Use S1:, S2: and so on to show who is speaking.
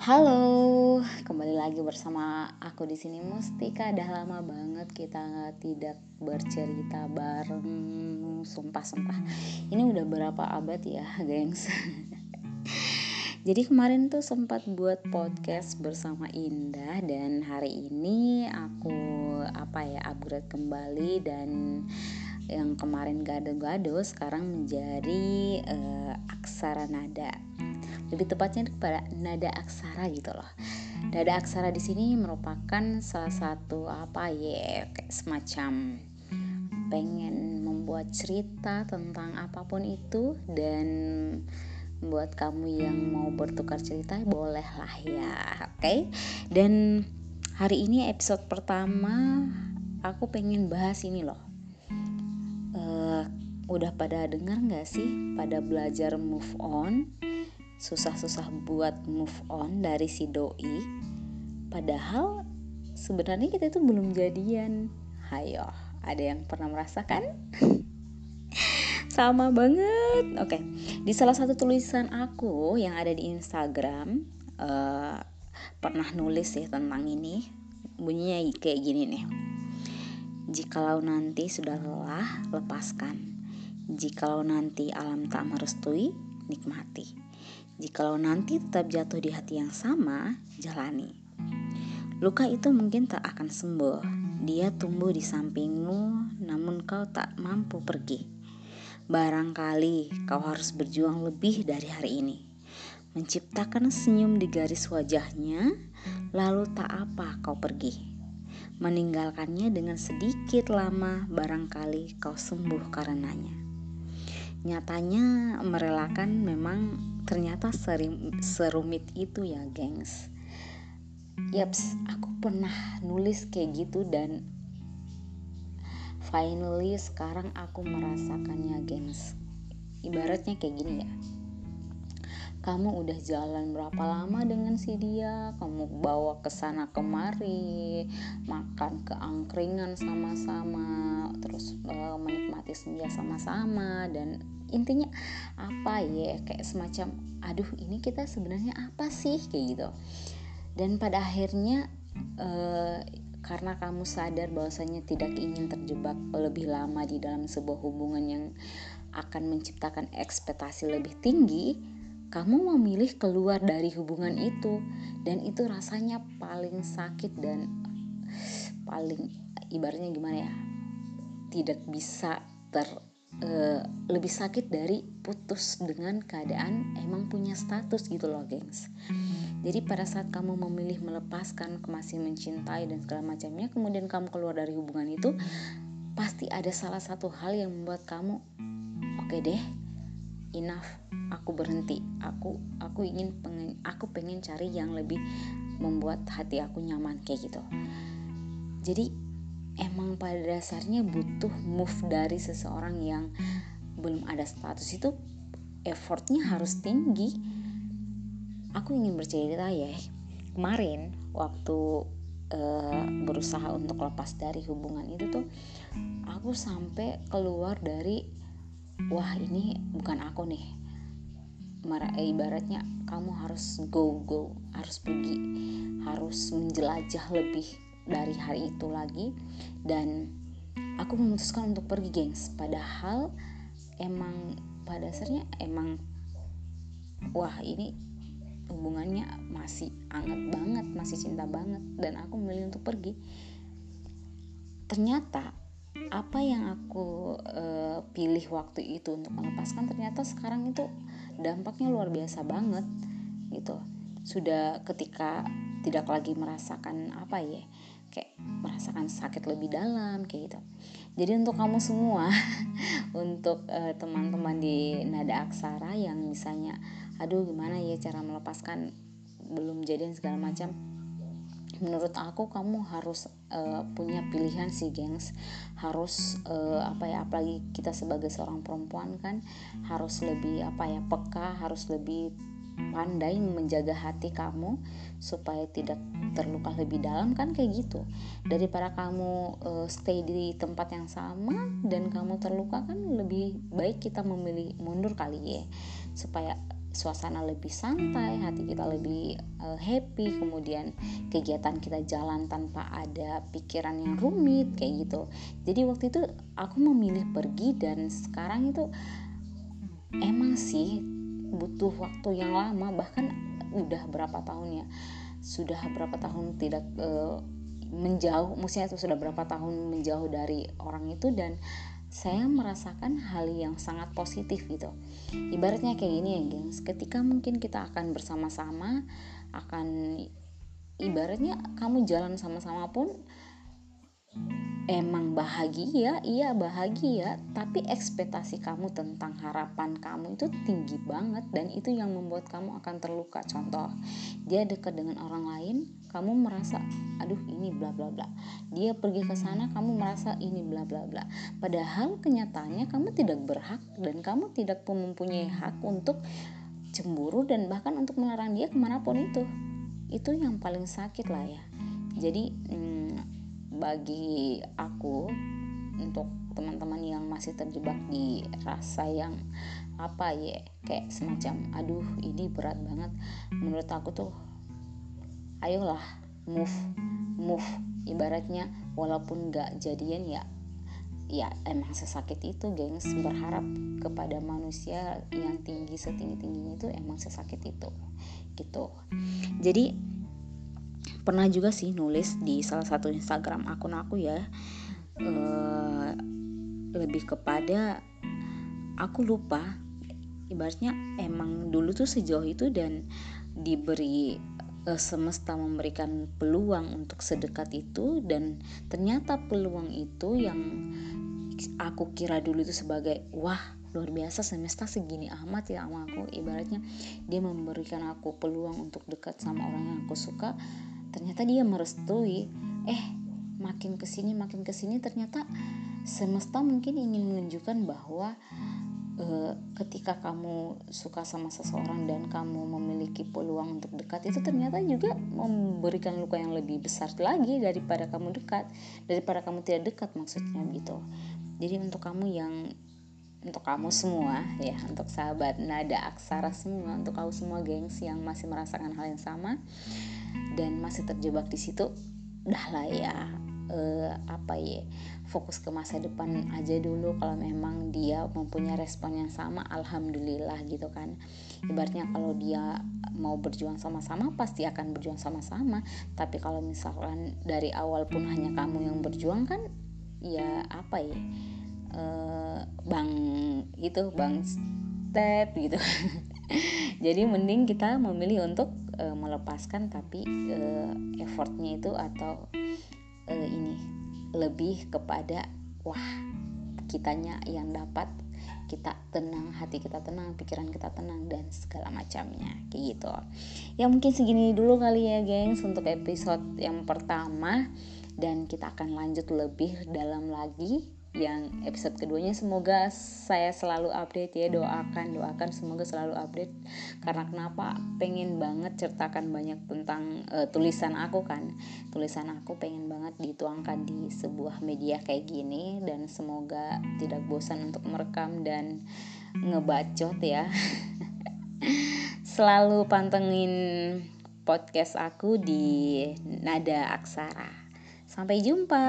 S1: Halo, kembali lagi bersama aku di sini Mustika. Dah lama banget kita tidak bercerita bareng. Sumpah-sumpah. Ini udah berapa abad ya, gengs? Jadi kemarin tuh sempat buat podcast bersama Indah dan hari ini aku apa ya upgrade kembali dan yang kemarin gado-gado sekarang menjadi uh, aksara nada lebih tepatnya kepada nada aksara gitu loh. Nada aksara di sini merupakan salah satu apa ya kayak semacam pengen membuat cerita tentang apa pun itu dan buat kamu yang mau bertukar cerita boleh lah ya oke? Okay? dan hari ini episode pertama aku pengen bahas ini loh. Uh, udah pada dengar nggak sih pada belajar move on susah-susah buat move on dari si doi. Padahal sebenarnya kita itu belum jadian. Hayo ada yang pernah merasakan? Sama banget. Oke okay. di salah satu tulisan aku yang ada di Instagram uh, pernah nulis ya tentang ini. Bunyinya kayak gini nih. Jikalau nanti sudah lelah lepaskan. Jikalau nanti alam tak merestui nikmati Jikalau nanti tetap jatuh di hati yang sama, jalani. Luka itu mungkin tak akan sembuh. Dia tumbuh di sampingmu, namun kau tak mampu pergi. Barangkali kau harus berjuang lebih dari hari ini. Menciptakan senyum di garis wajahnya, lalu tak apa kau pergi. Meninggalkannya dengan sedikit lama, barangkali kau sembuh karenanya. Nyatanya merelakan memang ternyata serim, serumit itu ya gengs. Yaps, aku pernah nulis kayak gitu dan finally sekarang aku merasakannya gengs. Ibaratnya kayak gini ya kamu udah jalan berapa lama dengan si dia? Kamu bawa ke sana kemari makan ke angkringan sama-sama terus uh, menikmati senja sama-sama dan intinya apa ya kayak semacam aduh ini kita sebenarnya apa sih? Kayak gitu. Dan pada akhirnya uh, karena kamu sadar bahwasanya tidak ingin terjebak lebih lama di dalam sebuah hubungan yang akan menciptakan ekspektasi lebih tinggi, kamu memilih keluar dari hubungan itu dan itu rasanya paling sakit dan paling ibaratnya gimana ya? tidak bisa ter uh, lebih sakit dari putus dengan keadaan emang punya status gitu loh gengs jadi pada saat kamu memilih melepaskan masih mencintai dan segala macamnya kemudian kamu keluar dari hubungan itu pasti ada salah satu hal yang membuat kamu oke okay deh enough aku berhenti. Aku aku ingin pengen aku pengen cari yang lebih membuat hati aku nyaman kayak gitu. Jadi emang pada dasarnya butuh move dari seseorang yang belum ada status itu effortnya harus tinggi. Aku ingin bercerita ya kemarin waktu uh, berusaha untuk lepas dari hubungan itu tuh aku sampai keluar dari wah ini bukan aku nih ibaratnya kamu harus go go harus pergi harus menjelajah lebih dari hari itu lagi. Dan aku memutuskan untuk pergi gengs. Padahal emang pada dasarnya emang wah ini hubungannya masih anget banget masih cinta banget. Dan aku memilih untuk pergi. Ternyata apa yang aku uh, pilih waktu itu untuk melepaskan? Ternyata sekarang itu dampaknya luar biasa banget gitu. Sudah ketika tidak lagi merasakan apa ya kayak merasakan sakit lebih dalam kayak gitu. Jadi untuk kamu semua untuk uh, teman-teman di nada aksara yang misalnya aduh gimana ya cara melepaskan? Belum jadian segala macam menurut aku kamu harus uh, punya pilihan sih gengs. Harus uh, apa ya apalagi kita sebagai seorang perempuan kan harus lebih apa ya peka harus lebih pandai menjaga hati kamu supaya tidak terluka lebih dalam kan kayak gitu. Daripada kamu uh, stay di tempat yang sama dan kamu terluka kan lebih baik kita memilih mundur kali ya. Supaya suasana lebih santai, hati kita lebih uh, happy, kemudian kegiatan kita jalan tanpa ada pikiran yang rumit kayak gitu. Jadi waktu itu aku memilih pergi dan sekarang itu emang sih butuh waktu yang lama bahkan udah berapa tahun ya sudah berapa tahun tidak uh, menjauh maksudnya itu sudah berapa tahun menjauh dari orang itu dan saya merasakan hal yang sangat positif gitu. Ibaratnya kayak gini ya gengs. Ketika mungkin kita akan bersama-sama akan ibaratnya kamu jalan sama-sama pun emang bahagia, iya bahagia, tapi ekspektasi kamu tentang harapan kamu itu tinggi banget dan itu yang membuat kamu akan terluka. Contoh, dia dekat dengan orang lain, kamu merasa aduh ini bla bla bla. Dia pergi ke sana, kamu merasa ini bla bla bla. Padahal kenyataannya kamu tidak berhak dan kamu tidak mempunyai hak untuk cemburu dan bahkan untuk melarang dia ke mana pun itu. Itu yang paling sakit lah ya. Jadi hmm, bagi aku untuk teman-teman yang masih terjebak di rasa yang apa ya kayak semacam aduh ini berat banget. Menurut aku tuh ayolah move move. Ibaratnya walaupun gak jadian ya ya emang sesakit itu gengs. Berharap kepada manusia yang tinggi setinggi tingginya itu emang sesakit itu. Gitu. Jadi pernah juga sih nulis di salah satu Instagram akun aku ya. Uh, lebih kepada aku lupa ibaratnya emang dulu tuh sejauh itu dan diberi uh, semesta memberikan peluang untuk sedekat itu dan ternyata peluang itu yang aku kira dulu itu sebagai wah luar biasa semesta segini amat ya sama aku. Ibaratnya dia memberikan aku peluang untuk dekat sama orang yang aku suka ternyata dia merestui. Eh makin ke sini makin ke sini ternyata semesta mungkin ingin menunjukkan bahwa e, ketika kamu suka sama seseorang dan kamu memiliki peluang untuk dekat itu ternyata juga memberikan luka yang lebih besar lagi daripada kamu dekat daripada kamu tidak dekat maksudnya gitu. Jadi untuk kamu yang untuk kamu semua ya untuk sahabat nada aksara semua untuk kamu semua gengs yang masih merasakan hal yang sama dan masih terjebak di situ dah lah ya uh, apa ya fokus ke masa depan aja dulu kalau memang dia mempunyai respon yang sama alhamdulillah gitu kan. Ibaratnya kalau dia mau berjuang sama-sama pasti akan berjuang sama-sama tapi kalau misalkan dari awal pun hanya kamu yang berjuang kan ya apa ya uh, bang itu bang step gitu. Jadi mending kita memilih untuk uh, melepaskan tapi uh, effortnya itu atau uh, ini lebih kepada wah kitanya yang dapat kita tenang, hati kita tenang, pikiran kita tenang dan segala macamnya kayak gitu. Ya mungkin segini dulu kali ya, gengs, untuk episode yang pertama. Dan kita akan lanjut lebih dalam lagi yang episode keduanya. Semoga saya selalu update ya doakan doakan semoga selalu update. Karena kenapa? Pengen banget ceritakan banyak tentang uh, tulisan aku kan. Tulisan aku pengen banget dituangkan di sebuah media kayak gini dan semoga tidak bosan untuk merekam dan ngebacot ya. Selalu pantengin podcast aku di nada aksara. Sampai jumpa